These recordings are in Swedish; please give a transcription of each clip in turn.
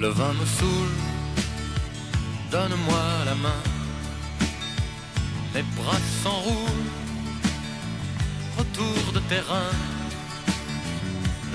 Le vin me saoule, donne-moi la main. Les bras s'enroulent, retour de terrain.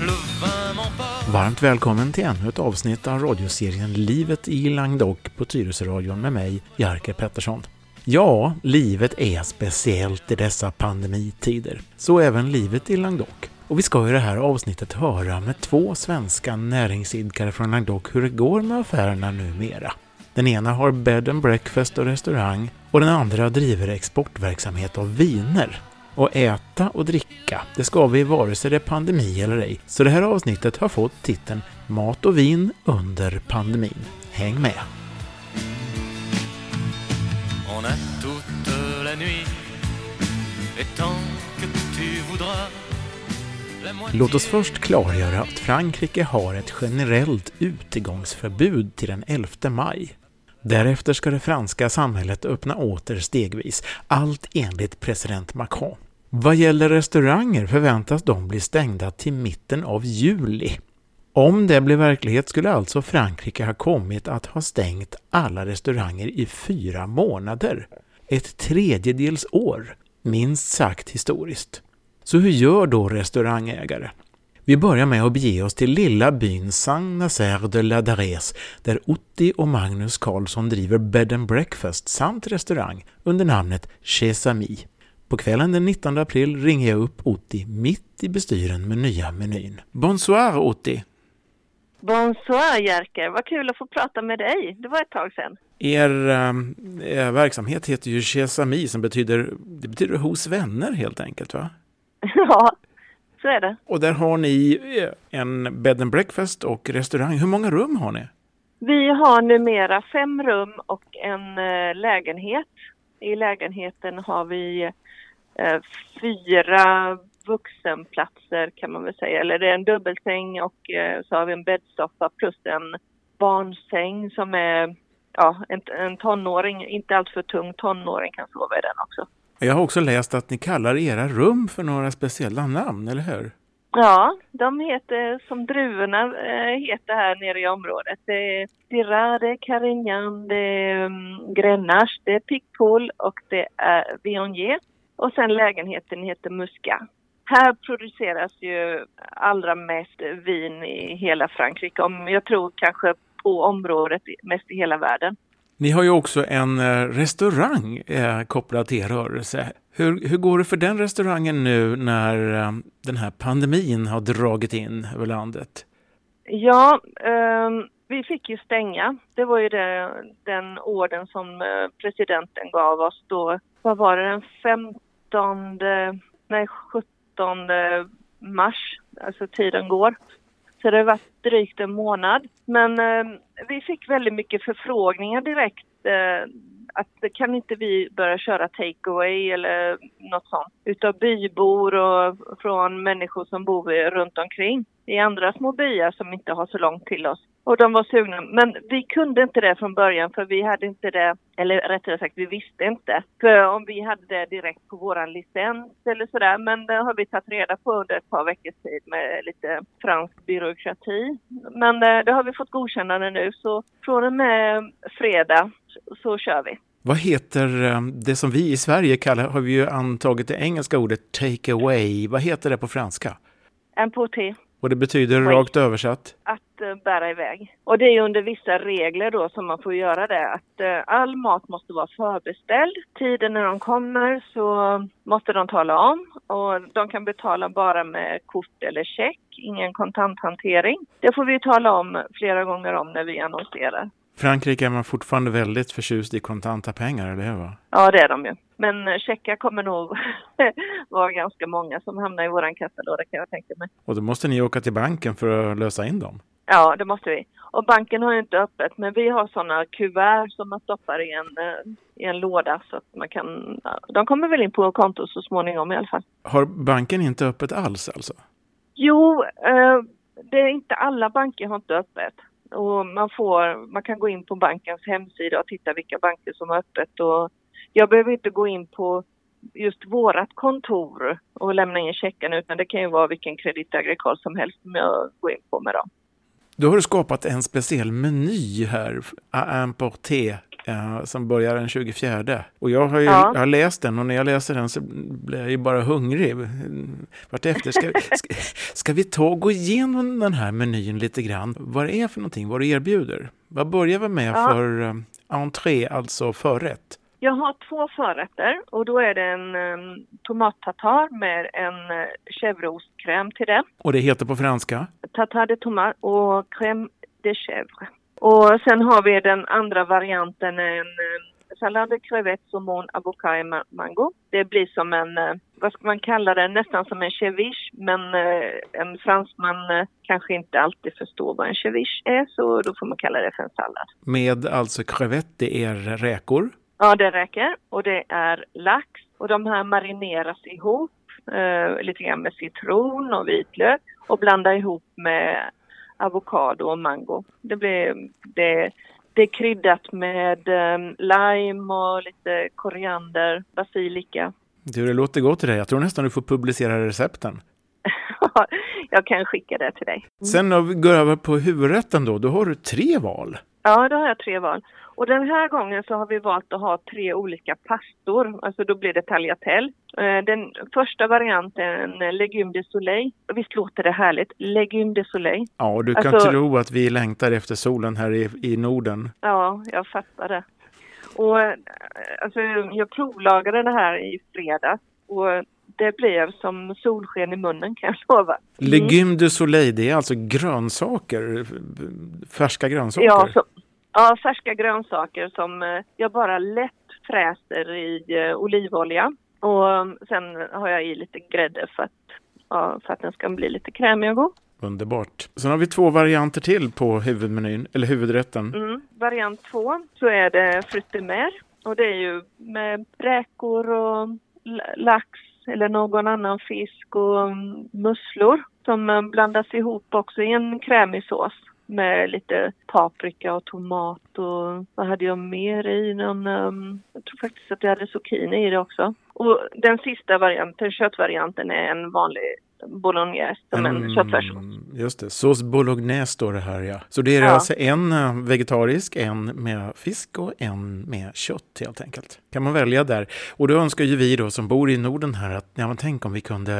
Le vin m'emporte. Varmt välkommen till ännu ett avsnitt av radioserien Livet i Languedoc på Tyresöradion med mig, Jerker Pettersson. Ja, livet är speciellt i dessa pandemitider. Så även livet i Languedoc. Och vi ska i det här avsnittet höra med två svenska näringsidkare från Languedoc hur det går med affärerna numera. Den ena har bed and breakfast och restaurang och den andra driver exportverksamhet av viner. Och äta och dricka, det ska vi vare sig det är pandemi eller ej. Så det här avsnittet har fått titeln Mat och vin under pandemin. Häng med! On a toute la nuit, et tant que tu voudras. Låt oss först klargöra att Frankrike har ett generellt utegångsförbud till den 11 maj. Därefter ska det franska samhället öppna åter stegvis, allt enligt president Macron. Vad gäller restauranger förväntas de bli stängda till mitten av juli. Om det blir verklighet skulle alltså Frankrike ha kommit att ha stängt alla restauranger i fyra månader. Ett tredjedels år. Minst sagt historiskt. Så hur gör då restaurangägare? Vi börjar med att bege oss till lilla byn Saint-Nazaire de la Darès där Otti och Magnus Karlsson driver bed and breakfast samt restaurang under namnet Chez Ami. På kvällen den 19 april ringer jag upp Otti mitt i bestyren med nya menyn. Bonsoir Otti! Bonsoir Jerker, vad kul att få prata med dig. Det var ett tag sedan. Er, ehm, er verksamhet heter ju Chez Ami som betyder, det betyder hos vänner helt enkelt va? Ja, så är det. Och där har ni eh, en bed and breakfast och restaurang. Hur många rum har ni? Vi har numera fem rum och en eh, lägenhet. I lägenheten har vi eh, fyra vuxenplatser kan man väl säga. Eller det är en dubbelsäng och så har vi en bäddsoffa plus en barnsäng som är ja, en, en tonåring, inte alltför tung tonåring kan sova i den också. Jag har också läst att ni kallar era rum för några speciella namn, eller hur? Ja, de heter som druvorna eh, heter här nere i området. Det är Dirade, Carignan, det är mm, Grenache, det är Pickpool och det är Viognier. Och sen lägenheten heter Muska. Här produceras ju allra mest vin i hela Frankrike. Om jag tror kanske på området mest i hela världen. Ni har ju också en eh, restaurang eh, kopplad till er rörelse. Hur, hur går det för den restaurangen nu när eh, den här pandemin har dragit in över landet? Ja, ehm, vi fick ju stänga. Det var ju det, den orden som eh, presidenten gav oss då. Vad var det, den 15, nej 17 mars, alltså tiden går. Så det har varit drygt en månad. Men eh, vi fick väldigt mycket förfrågningar direkt eh, att kan inte vi börja köra takeaway eller något sånt utav bybor och från människor som bor runt omkring i andra små byar som inte har så långt till oss. Och de var sugna. Men vi kunde inte det från början för vi hade inte det, eller rättare sagt vi visste inte. För om vi hade det direkt på våran licens eller sådär. Men det har vi tagit reda på under ett par veckors tid med lite fransk byråkrati. Men eh, det har vi fått godkännande nu så från och med fredag så, kör vi. Vad heter eh, det som vi i Sverige kallar, har vi ju antagit det engelska ordet take away. Vad heter det på franska? Importé. Och det betyder rakt översatt? att eh, bära iväg. Och det är under vissa regler då som man får göra det. Att eh, all mat måste vara förbeställd. Tiden när de kommer så måste de tala om och de kan betala bara med kort eller check, ingen kontanthantering. Det får vi tala om flera gånger om när vi annonserar. Frankrike är man fortfarande väldigt förtjust i kontanta pengar, eller hur? Va? Ja, det är de ju. Men checkar kommer nog vara ganska många som hamnar i våran kassalåda kan jag tänka mig. Och då måste ni åka till banken för att lösa in dem? Ja, det måste vi. Och banken har ju inte öppet, men vi har sådana kuvert som man stoppar i en, eh, i en låda så att man kan... De kommer väl in på konto så småningom i alla fall. Har banken inte öppet alls alltså? Jo, eh, det är inte alla banker har inte öppet. Och man, får, man kan gå in på bankens hemsida och titta vilka banker som har öppet. Och jag behöver inte gå in på just vårat kontor och lämna in checkarna utan det kan ju vara vilken Credit Agricole som helst som jag går in på med dem. Då har du skapat en speciell meny här, à importer, eh, som börjar den 24. Och jag har, ju, Ja. jag har läst den och när jag läser den så blir jag ju bara hungrig vartefter. Ska, ska, ska vi ta och gå igenom den här menyn lite grann? Vad det är för någonting, vad du erbjuder? Vad börjar vi med Ja. för eh, entré, alltså förrätt? Jag har två förrätter och då är det en um, tomattatar med en uh, chèvreostkräm till det. Och det heter på franska? Tartare de tomat och crème de chèvre. Och sen har vi den andra varianten, en uh, sallad de crevettes, saumon, ma- mango. Det blir som en, uh, vad ska man kalla det, nästan som en ceviche men uh, en fransman kanske inte alltid förstår vad en ceviche är så då får man kalla det för en sallad. Med alltså crevette, det är räkor. Ja, det räcker. Och det är lax. Och de här marineras ihop eh, lite grann med citron och vitlök och blandar ihop med avokado och mango. Det blir det, det är kryddat med eh, lime och lite koriander, basilika. Du, det låter gott i dig. Jag tror nästan du får publicera recepten. Jag kan skicka det till dig. Sen när vi går över på huvudrätten då, då har du tre val. Ja, då har jag tre val. Och den här gången så har vi valt att ha tre olika pastor, alltså då blir det tagliatelle. Eh, Den första varianten, eh, legume de soleil. Visst låter det härligt? Legume de soleil. Ja, du kan Alltså- tro att vi längtar efter solen här i, i Norden. Ja, jag fattar det. Och eh, alltså, jag provlagade det här i fredags och det blev som solsken i munnen kan jag lova. Mm. Legume de soleil, det är alltså grönsaker, färska grönsaker. Ja, så, ja, färska grönsaker som eh, jag bara lätt fräser i eh, olivolja. Och um, sen har jag i lite grädde för att, ja, för att den ska bli lite krämig och god. Underbart. Sen har vi två varianter till på huvudmenyn, eller huvudrätten. Mm. Variant två så är det frutemer och det är ju med räkor och lax eller någon annan fisk och musslor som eh, blandas ihop också i en krämig sås med lite paprika och tomat och vad hade jag mer i? Någon, um, faktiskt att jag hade zucchini i det också. Och den sista varianten, köttvarianten, är en vanlig bolognese som en Mm, köttfärssås. Just det, sås bolognese står det här ja. Så det är Ja. alltså en eh, vegetarisk, en med fisk och en med kött helt enkelt. Kan man välja där. Och då önskar ju vi då som bor i Norden här att, ja men tänk om vi kunde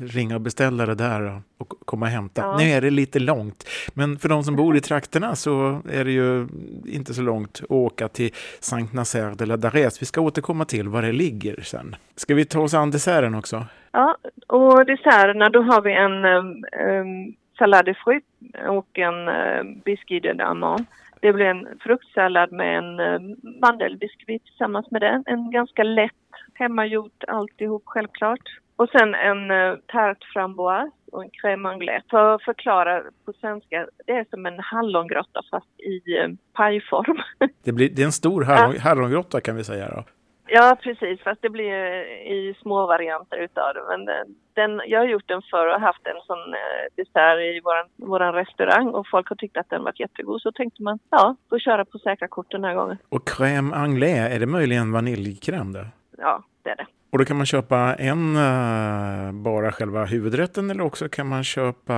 ringa och beställa det där och komma och hämta. Ja. Nu är det lite långt, men för de som bor i trakterna så är det ju inte så långt att åka till Saint Nazaire de la Darès. Vi ska återkomma till var det ligger sen. Ska vi ta oss an desserten också? Ja, och desserterna då har vi en um, um, salade de fruit och en um, biscuit de d'amande. Det blir en fruktsallad med en um, mandelbiskvit tillsammans med den. En ganska lätt, hemmagjort alltihop självklart. Och sen en uh, tarte framboise och en crème anglaise. För att förklara på svenska, det är som en hallongrotta fast i um, pajform. Det, blir, det är en stor hallon, hallongrotta kan vi säga då. Ja, precis. Fast det blir eh, i små varianter utav det. Men eh, den, jag har gjort den förr och haft en sån eh, dessert i våran restaurang och folk har tyckt att den varit jättegod. Så tänkte man, ja, får köra på säkra kort den här gången. Och crème anglaise, är det möjligen vaniljkräm där? Ja, det är det. Och då kan man köpa en, eh, bara själva huvudrätten eller också kan man köpa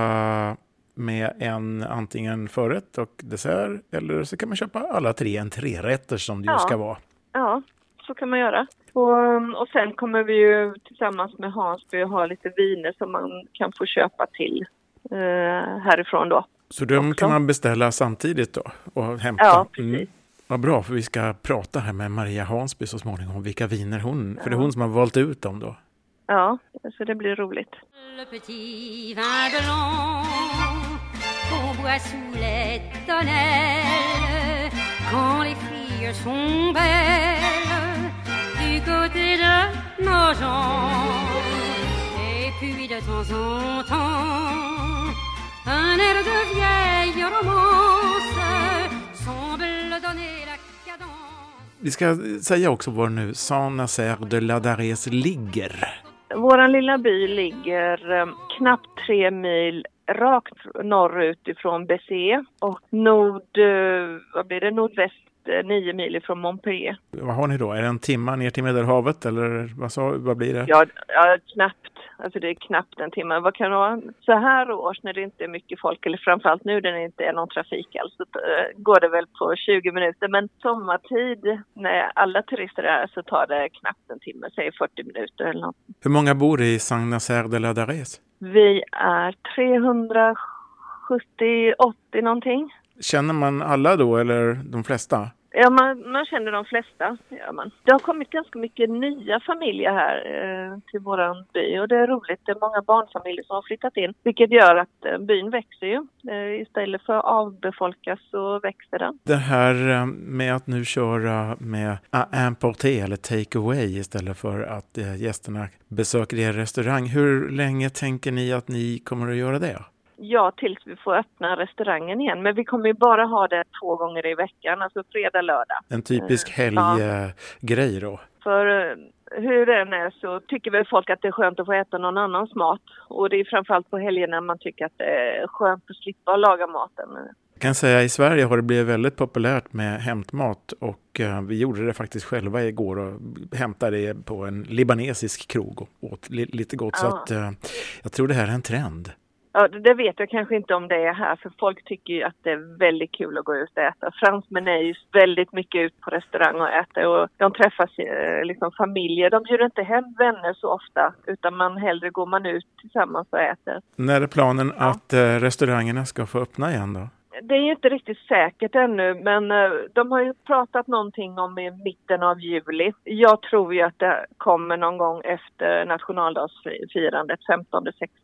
med en antingen förrätt och dessert eller så kan man köpa alla tre en trerätter som det ju Ja. ska vara. Ja, så kan man göra. Och, och sen kommer vi ju tillsammans med Hansby ha lite viner som man kan få köpa till eh, härifrån då. Så de Också. kan man beställa samtidigt då och hämta. Ja, precis. Vad bra, för vi ska prata här med Maria Hansby så småningom om vilka viner hon, för det är hon som har valt ut dem då. Ja, så det blir roligt. Le Vi ska säga också var nu Saint Nazaire de la Darès ligger. Vår lilla by ligger eh, knappt tre mil rakt norrut ifrån Bessé och nord, eh, vad blir det, nordväst eh, nio mil ifrån Montpellier. Vad har ni då? Är det en timma ner till Medelhavet eller vad, sa, vad blir det? Ja, ja, knappt. Alltså det är knappt en timme. Vad kan det vara? Så här års när det inte är mycket folk, eller framförallt nu när det inte är någon trafik alls, så eh, går det väl på 20 minuter. Men sommartid, när alla turister är här, så tar det knappt en timme, säg 40 minuter eller något. Hur många bor i Saint-Nazaire de la Darès? Vi är 370, 80 någonting. Känner man alla då eller de flesta? Ja, man, man känner de flesta. Ja, man. Det har kommit ganska mycket nya familjer här eh, till våran by och det är roligt. Det är många barnfamiljer som har flyttat in, vilket gör att eh, byn växer ju. Eh, istället för att avbefolkas så växer den. Det här eh, med att nu köra med eh, importé eller take away istället för att eh, gästerna besöker er restaurang. Hur länge tänker ni att ni kommer att göra det? Ja, tills vi får öppna restaurangen igen. Men vi kommer ju bara ha det två gånger i veckan, alltså fredag, lördag. En typisk Eh, ja. helggrej då? För eh, hur det än är så tycker väl folk att det är skönt att få äta någon annans mat. Och det är framförallt på helgerna man tycker att det är skönt att slippa laga maten. Jag kan säga i Sverige har det blivit väldigt populärt med hämtmat och eh, vi gjorde det faktiskt själva igår och hämtade det på en libanesisk krog och åt li lite gott. Så Ja. att eh, jag tror det här är en trend. Ja, det vet jag kanske inte om det är här, för folk tycker ju att det är väldigt kul att gå ut och äta. Fransmän är ju väldigt mycket ut på restaurang och äter och de träffas eh, liksom familjer. De bjuder inte hem vänner så ofta, utan man hellre går man ut tillsammans och äter. När är planen att eh, restaurangerna ska få öppna igen då? Det är ju inte riktigt säkert ännu, men eh, de har ju pratat någonting om i mitten av juli. Jag tror ju att det kommer någon gång efter nationaldagsfirandet,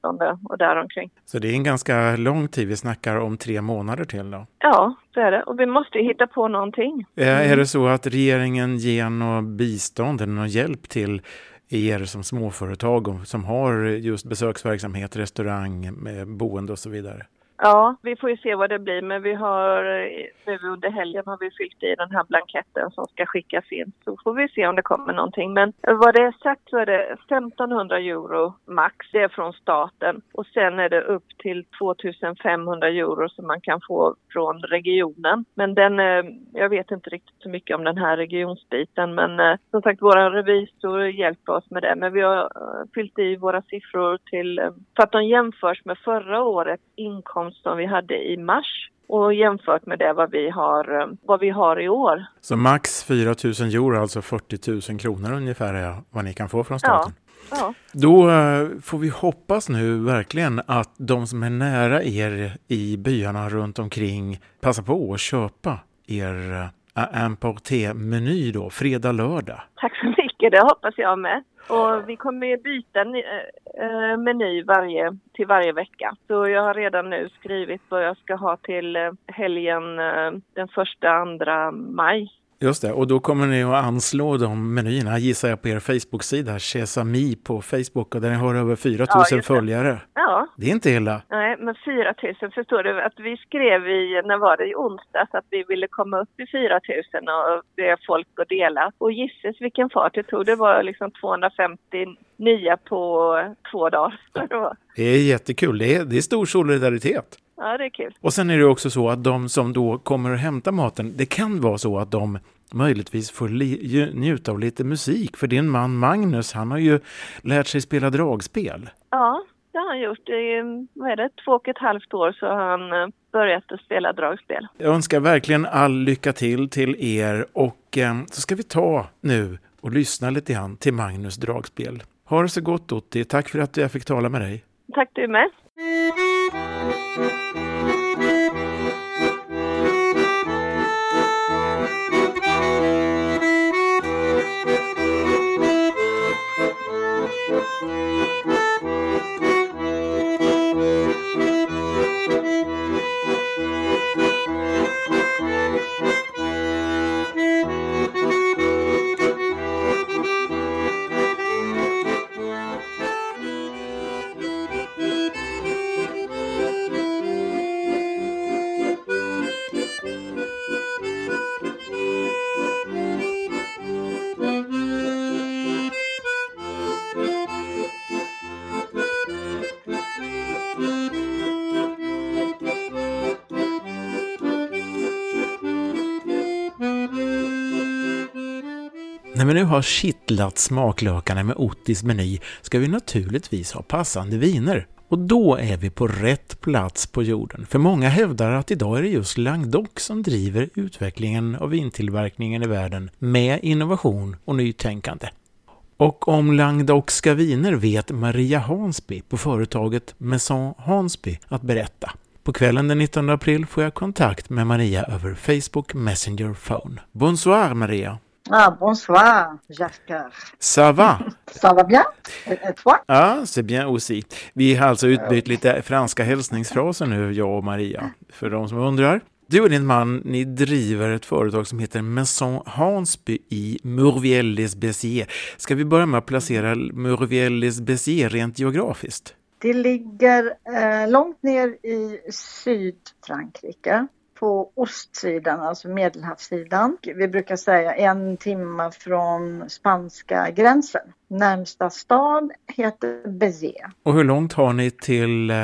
15-16 och däromkring. Så det är en ganska lång tid, vi snackar om tre månader till då. Ja, så är det. Och vi måste ju hitta på någonting. Eh, Är det så att regeringen ger något bistånd eller någon hjälp till er som småföretag som har just besöksverksamhet, restaurang, med boende och så vidare? Ja, vi får ju se vad det blir, men vi har eh, nu under helgen har vi fyllt i den här blanketten som ska skickas in. Så får vi se om det kommer någonting. Men vad det är sagt så är det 1500 euro max, det är från staten. Och sen är det upp till 2500 euro som man kan få från regionen. Men den, eh, jag vet inte riktigt så mycket om den här regionsbiten. Men eh, som sagt, våra revisor hjälper oss med det. Men vi har fyllt i våra siffror till, för att de jämförs med förra årets inkomst som vi hade i mars och jämfört med det vad vi har, eh, vad vi har i år. Så max 4 000 euro, alltså 40 000 kronor ungefär är vad ni kan få från staten. Ja. Då eh, får vi hoppas nu verkligen att de som är nära er i byarna runt omkring passar på att köpa er eh, importé-meny då, fredag, lördag. Tack så mycket, det hoppas jag med. Och vi kommer byta ny, äh, meny varje, till varje vecka. Så jag har redan nu skrivit vad jag ska ha till eh, helgen äh, den första, andra maj. Just det, och då kommer ni att anslå de menyerna, gissar jag, på er Facebook-sida, Chesami på Facebook, och där ni har över 4 000 Ja, följare. Ja, Det är inte illa. nej, men 4 000 förstår du att vi skrev i, när var det, i onsdags att vi ville komma upp i 4 000 och be folk att dela. Och gisses vilken fart det tog, det var liksom 250 nya på två dagar. Det är jättekul, det är, det är stor solidaritet. Ja, det är kul. Och sen är det också så att de som då kommer och hämtar maten, det kan vara så att de möjligtvis får njuta av lite musik. För din man Magnus, han har ju lärt sig spela dragspel. Ja, det har han gjort. I, vad är det, två och ett halvt år så har han eh, börjat att spela dragspel. Jag önskar verkligen all lycka till till er och eh, så ska vi ta nu och lyssna lite grann till Magnus dragspel. Ha det så gott Otti, tack för att jag fick tala med dig. Tack du med. Música När vi nu har kittlat smaklökarna med Ottis meny ska vi naturligtvis ha passande viner. Och då är vi på rätt plats på jorden, för många hävdar att idag är det just Languedoc som driver utvecklingen av vintillverkningen i världen med innovation och nytänkande. Och om Languedocska viner vet Maria Hansby på företaget Maison Hansby att berätta. På kvällen den 19 april får jag kontakt med Maria över Facebook Messenger Phone. Bonsoir Maria! Ah, bonsoir, Jasper. Ça va? Ça va bien? Et toi? Ja, c'est bien aussi. Vi har alltså utbytt lite franska hälsningsfraser nu, jag och Maria, för de som undrar. Du och din man, ni driver ett företag som heter Maison Hansby i Mourviel-les-Béziers. Ska vi börja med att placera Mourviel-les-Béziers rent geografiskt? Det ligger eh, långt ner i Sydfrankrike på ostsidan, alltså medelhavssidan. Vi brukar säga en timme från spanska gränsen. Närmsta stad heter Béziers. Och hur långt har ni till eh,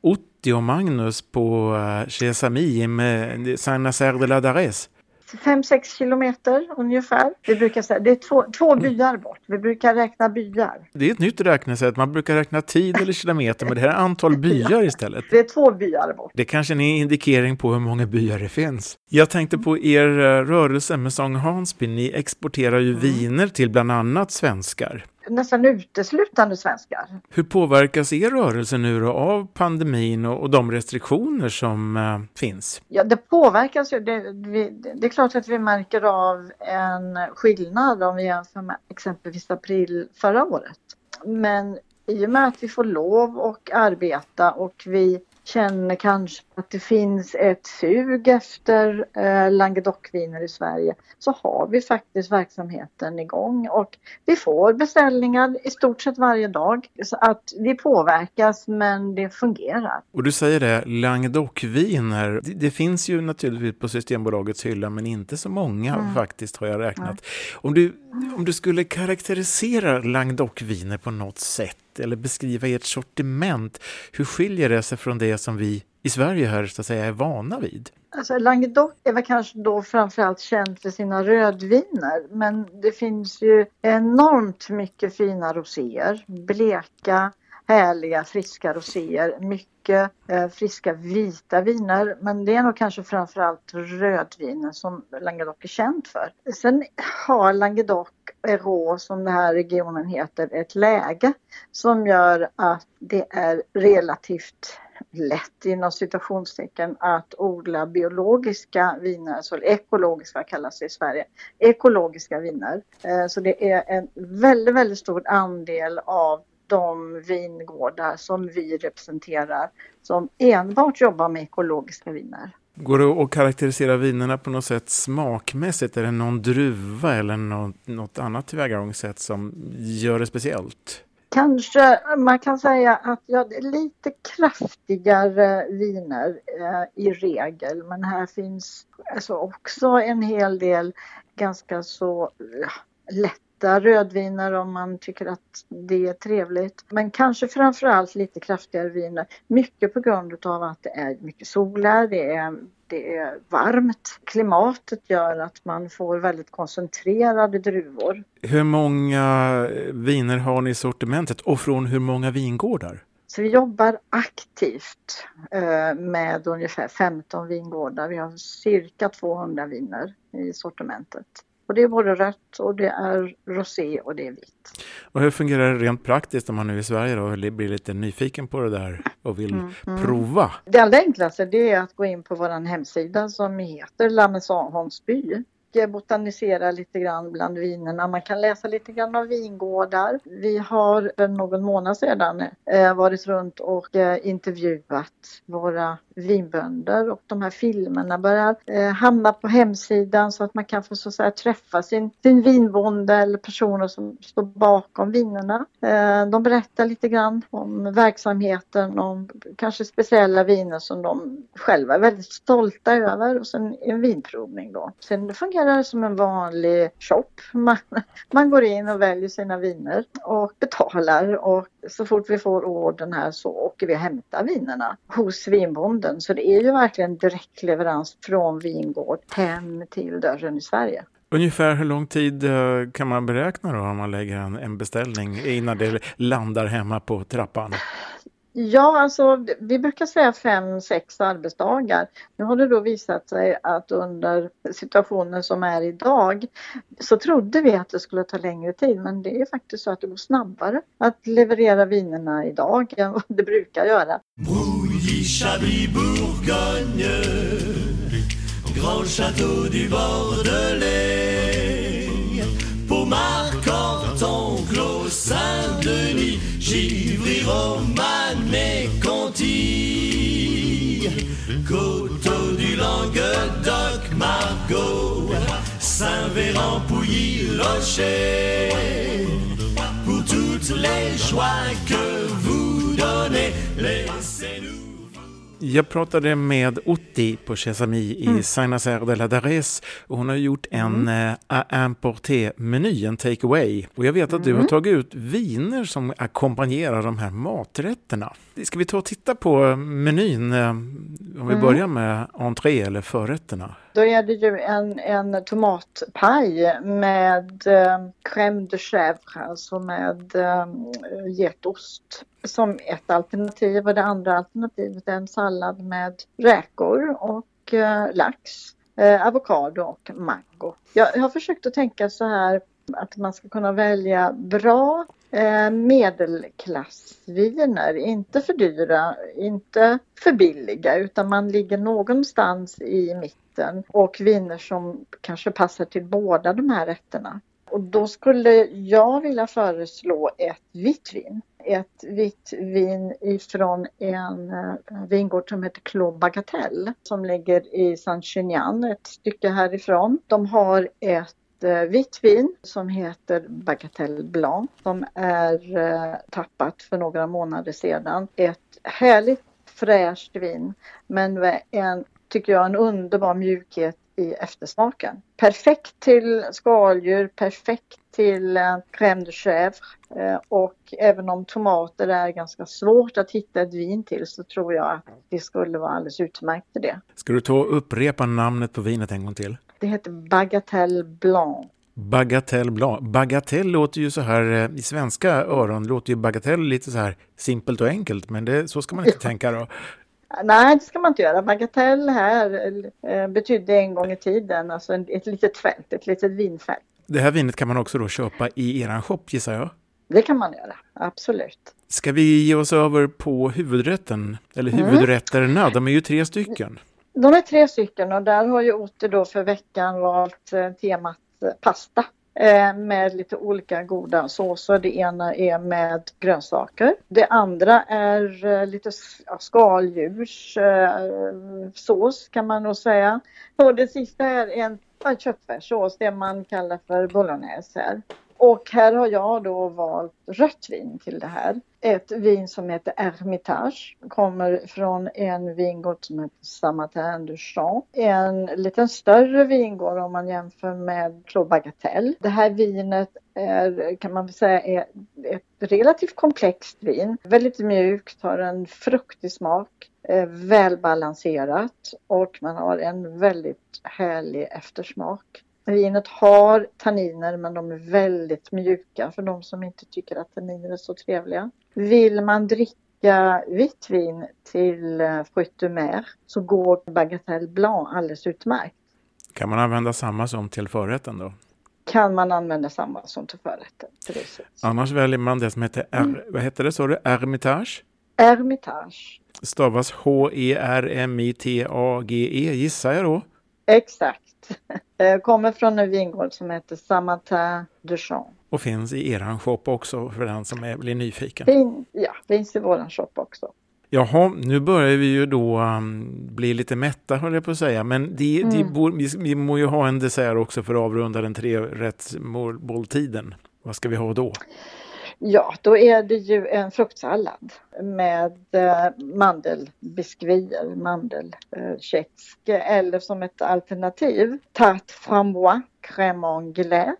Otti och Magnus på Chez Sami med Saint-Nazaire de la Dares? 5-6 kilometer ungefär. Vi brukar säga det är två, två byar bort. Vi brukar räkna byar. Det är ett nytt räknesätt. Man brukar räkna tid eller kilometer, men det här är antal byar istället. Det är två byar bort. Det kanske är en indikering på hur många byar det finns. Jag tänkte på er eh, rörelse med Sång Hansby. Ni exporterar ju viner till bland annat svenskar. Nästan uteslutande svenskar. Hur påverkas er rörelse nu då av pandemin och, och de restriktioner som eh, finns? Ja, det påverkas ju. Det, vi, det är klart att vi märker av en skillnad om vi jämför med exempelvis april förra året. Men i och med att vi får lov att arbeta och vi känner kanske att det finns ett sug efter eh, Languedocviner i Sverige så har vi faktiskt verksamheten igång och vi får beställningar i stort sett varje dag. Så att vi påverkas men det fungerar. Och du säger det, Languedocviner, det, det finns ju naturligtvis på Systembolagets hylla men inte så många Mm. faktiskt har jag räknat. Om du, om du skulle karaktärisera Languedocviner på något sätt eller beskriva ert sortiment, hur skiljer det sig från det som vi i Sverige här så att säga är vana vid? Alltså Languedoc är väl kanske då framförallt känt för sina rödviner men det finns ju enormt mycket fina roséer. Bleka, härliga, friska roséer. Mycket eh, friska vita viner men det är nog kanske framförallt rödvinen som Languedoc är känt för. Sen har Languedoc Rå som den här regionen heter ett läge som gör att det är relativt lätt inom citationstecken att odla biologiska viner, alltså ekologiska kallas det i Sverige, ekologiska viner. Eh, så det är en väldigt, väldigt stor andel av de vingårdar som vi representerar som enbart jobbar med ekologiska viner. Går det att karaktärisera vinerna på något sätt smakmässigt? Är det någon druva eller något, något annat tillvägagångssätt som gör det speciellt? Kanske man kan säga att ja, det är lite kraftigare viner eh, i regel men här finns alltså också en hel del ganska så ja, lätta rödviner om man tycker att det är trevligt. Men kanske framförallt lite kraftigare viner. Mycket på grund av att det är mycket solar, det är, det är varmt. Klimatet gör att man får väldigt koncentrerade druvor. Hur många viner har ni i sortimentet och från hur många vingårdar? Så vi jobbar aktivt eh, med ungefär 15 vingårdar. Vi har cirka 200 viner i sortimentet. Och det är både rött och det är rosé och det är vitt. Och hur fungerar det rent praktiskt om man nu är i Sverige då och blir lite nyfiken på det där och vill prova? Det allra enklaste det är att gå in på vår hemsida som heter La Maison Hansby botanisera lite grann bland vinerna. Man kan läsa lite grann om vingårdar. Vi har för någon månad sedan eh, varit runt och eh, intervjuat våra vinbönder och de här filmerna börjar eh, hamna på hemsidan så att man kan få så att säga, träffa sin, sin vinbonde eller personer som står bakom vinerna. De berättar lite grann om verksamheten, om kanske speciella viner som de själva är väldigt stolta över och sen en vinprovning då. Sen fungerar fungerar som en vanlig shop. Man, man går in och väljer sina viner och betalar och så fort vi får ordern här så åker vi och hämtar vinerna hos vinbonden. Så det är ju verkligen direktleverans från vingård hem till dörren i Sverige. Ungefär hur lång tid eh, kan man beräkna då om man lägger en beställning innan det landar hemma på trappan? Ja, alltså vi brukar säga fem, sex arbetsdagar. Nu har det då visat sig att under situationen som är idag så trodde vi att det skulle ta längre tid men det är faktiskt så att det går snabbare att leverera vinerna idag än vad det brukar göra. Brouilly, Ivry, Romane, mais Conti, Coteau du Languedoc, Margot, Saint-Véran, Pouilly, Locher, pour toutes les joies que vous donnez, laissez-nous. Jag pratade med Otti på Chesami i mm. Saint-Nazaire de la Darès och hon har gjort en mm. äh, importé-meny, en take away. Och jag vet att mm. du har mm. tagit ut viner som ackompanjerar de här maträtterna. Ska vi ta och titta på menyn eh, om vi mm. börjar med entré eller förrätterna? Då är det ju en, en tomatpaj med eh, crème de chèvre, alltså med eh, getost som ett alternativ och det andra alternativet är en sallad med räkor och eh, lax, eh, avokado och mango. Jag, jag har försökt att tänka så här att man ska kunna välja bra eh, medelklassviner, inte för dyra, inte för billiga utan man ligger någonstans i mitten och viner som kanske passar till båda de här rätterna. Och då skulle jag vilja föreslå ett vitt vin. Ett vitt vin ifrån en eh, vingård som heter Clos Bagatelle som ligger i Saint-Genian, ett stycke härifrån. De har ett ett eh, vitt vin som heter Bagatelle Blanc som är eh, tappat för några månader sedan. Ett härligt fräscht vin men med en, tycker jag, en underbar mjukhet i eftersmaken. Perfekt till skaldjur, perfekt till eh, crème de chèvre och även om tomater är ganska svårt att hitta ett vin till så tror jag att det skulle vara alldeles utmärkt för det. Ska du ta och upprepa namnet på vinet en gång till? Det heter Bagatelle Blanc. Bagatelle Blanc. Bagatelle låter ju så här, eh, i svenska öron låter ju bagatell lite så här simpelt och enkelt, men det, så ska man inte tänka då. Nej, det ska man inte göra. Bagatell här eh, betydde en gång i tiden alltså ett litet fält, ett litet vinfält. Det här vinet kan man också då köpa i eran shop gissar jag? Det kan man göra, absolut. Ska vi ge oss över på huvudrätten? Eller mm. huvudrätterna, de är ju tre stycken. De är tre stycken och där har ju Otte då för veckan valt eh, temat eh, pasta. Eh, med lite olika goda såser. Det ena är med grönsaker. Det andra är lite skaldjurssås kan man nog säga. Och det sista är en köttfärssås, det man kallar för bolognese här. Och här har jag då valt rött vin till det här. Ett vin som heter Hermitage. Kommer från en vingård som heter Samatin du Champ. En lite större vingård om man jämför med Clos Bagatelle. Det här vinet är, kan man säga, är ett relativt komplext vin. Väldigt mjukt, har en fruktig smak. Eh, välbalanserat och man har en väldigt härlig eftersmak. Vinet har tanniner men de är väldigt mjuka för de som inte tycker att tanniner är så trevliga. Vill man dricka vitt vin till eh, Fruit du Mer så går Bagatelle Blanc alldeles utmärkt. Kan man använda samma som till förrätten då? Kan man använda samma som till förrätten, precis. Annars väljer man det som heter, R, mm. vad heter det, sa du, Ermitage? Ermitage. Stavas H-E-R-M-I-T-A-G-E, -E, gissar jag då? Exakt. Eh, kommer från en vingård som heter Samantha Duchamp. Och finns i eran shop också för den som är, blir nyfiken? Fin, ja, finns i våran shop också. Jaha, nu börjar vi ju då um, bli lite mätta höll jag på att säga. Men de, mm. de bor, vi, vi må ju ha en dessert också för att avrunda den tre rättsmåltiden. Vad ska vi ha då? Ja, då är det ju en fruktsallad med eh, mandelbiskvier, mandelkex eller som ett alternativ tarte frambois crème anglais.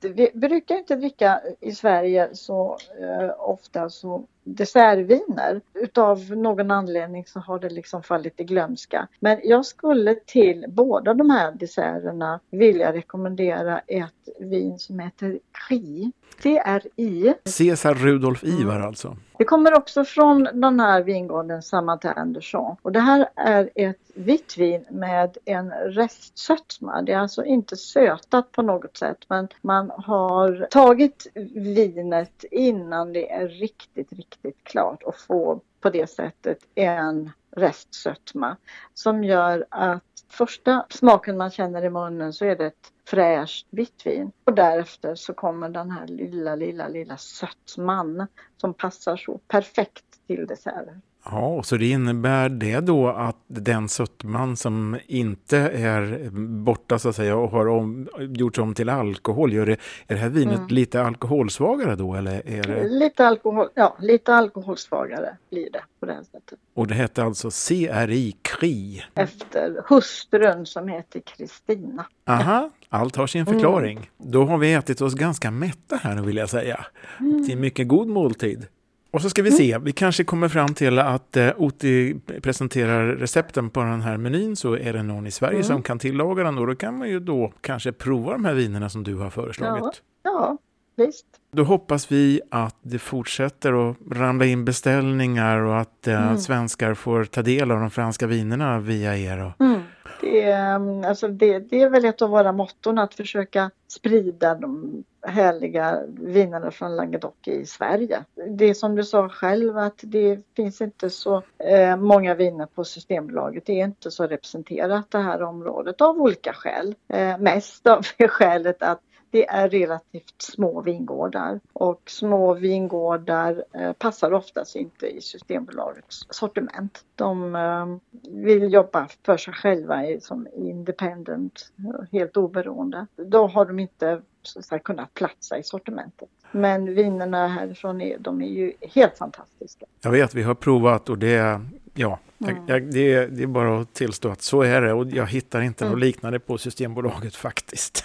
Vi brukar inte dricka i Sverige så eh, ofta så dessertviner. Utav någon anledning så har det liksom fallit i glömska. Men jag skulle till båda de här desserterna vilja rekommendera ett vin som heter Cri. CRI. Cesar Rudolf Ivar alltså. Det kommer också från den här vingården Samantin de Champ. Och det här är ett vitt vin med en restsötma. Det är alltså inte sötat på något sätt men man har tagit vinet innan det är riktigt, riktigt klart och få på det sättet en restsötma som gör att första smaken man känner i munnen så är det ett fräscht vitt vin. Och därefter så kommer den här lilla, lilla, lilla sötman som passar så perfekt till desserten. Ja, så det innebär det då att den sötman som inte är borta så att säga och har om, gjorts om till alkohol, gör det, är det här vinet mm. lite alkoholsvagare då eller? Är det... Lite, alkohol, ja, lite alkoholsvagare blir det på det sättet. Och det hette alltså CRI KRI? Efter hustrun som heter Kristina. Aha, allt har sin förklaring. Mm. Då har vi ätit oss ganska mätta här nu vill jag säga. Mm. Till mycket god måltid. Och så ska vi se, vi kanske kommer fram till att eh, Oti presenterar recepten på den här menyn så är det någon i Sverige mm. som kan tillaga den och då kan man ju då kanske prova de här vinerna som du har föreslagit. Ja, ja visst. Då hoppas vi att det fortsätter att ramla in beställningar och att eh, mm. svenskar får ta del av de franska vinerna via er. Och... Mm. Det, är, mm, alltså det, det, är väl ett av våra motton att försöka sprida de härliga vinerna från Languedoc i Sverige. Det är som du sa själv att det finns inte så eh, många viner på Systembolaget. Det är inte så representerat det här området av olika skäl. Eh, mest av skälet att det är relativt små vingårdar och små vingårdar eh, passar oftast inte i Systembolagets sortiment. De eh, vill jobba för sig själva som independent, helt oberoende. Då har de inte så kunnat platsa i sortimentet. Men vinerna härifrån är, de är ju helt fantastiska. Jag vet, vi har provat och det, ja, Mm. Jag, det, det, är bara att tillstå att så är det och jag hittar inte mm. något liknande på Systembolaget faktiskt.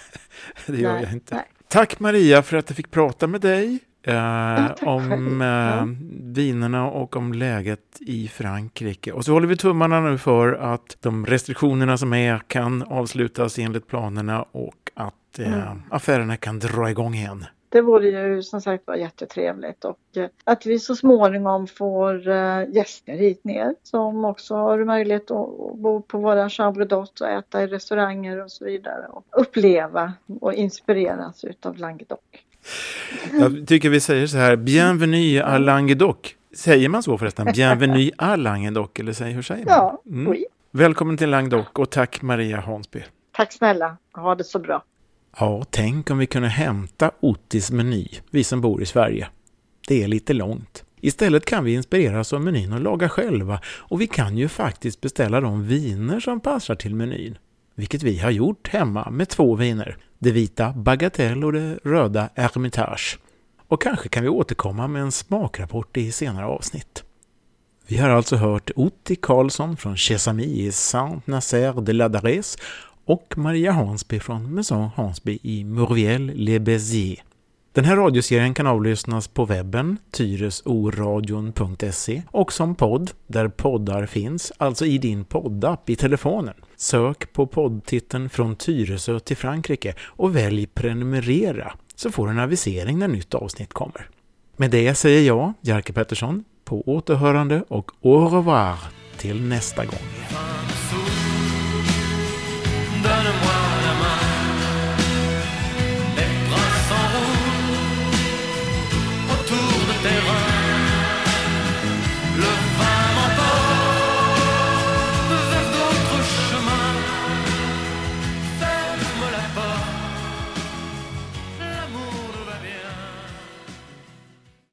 det gör nej, jag inte. Nej. Tack Maria för att jag fick prata med dig eh, om eh, vinerna och om läget i Frankrike. Och så håller vi tummarna nu för att de restriktionerna som är kan avslutas enligt planerna och att eh, mm. affärerna kan dra igång igen. Det vore ju som sagt var jättetrevligt och eh, att vi så småningom får eh, gäster hit ner som också har möjlighet att bo på våra chambre d'hôte och äta i restauranger och så vidare och uppleva och inspireras utav Languedoc. Jag tycker vi säger så här, bienvenue à Languedoc. Säger man så förresten? Bienvenue à Languedoc, eller hur säger man? Ja, mm. Välkommen till Languedoc och tack Maria Hansby. Tack snälla, ha det så bra. Ja, tänk om vi kunde hämta Ottis meny, vi som bor i Sverige. Det är lite långt. Istället kan vi inspireras av menyn och laga själva och vi kan ju faktiskt beställa de viner som passar till menyn. Vilket vi har gjort hemma med två viner. Det vita Bagatelle och det röda Hermitage. Och kanske kan vi återkomma med en smakrapport i senare avsnitt. Vi har alltså hört Otti Karlsson från Chesami i Saint-Nazaire de la Darès och Maria Hansby från Maison Hansby i Mourviel-les-Béziers. Den här radioserien kan avlyssnas på webben, tyresoradion.se och som podd, där poddar finns, alltså i din poddapp i telefonen. Sök på poddtiteln Från Tyresö till Frankrike och välj prenumerera så får du en avisering när nytt avsnitt kommer. Med det säger jag, Jerker Pettersson, på återhörande och au revoir till nästa gång. burn and wild.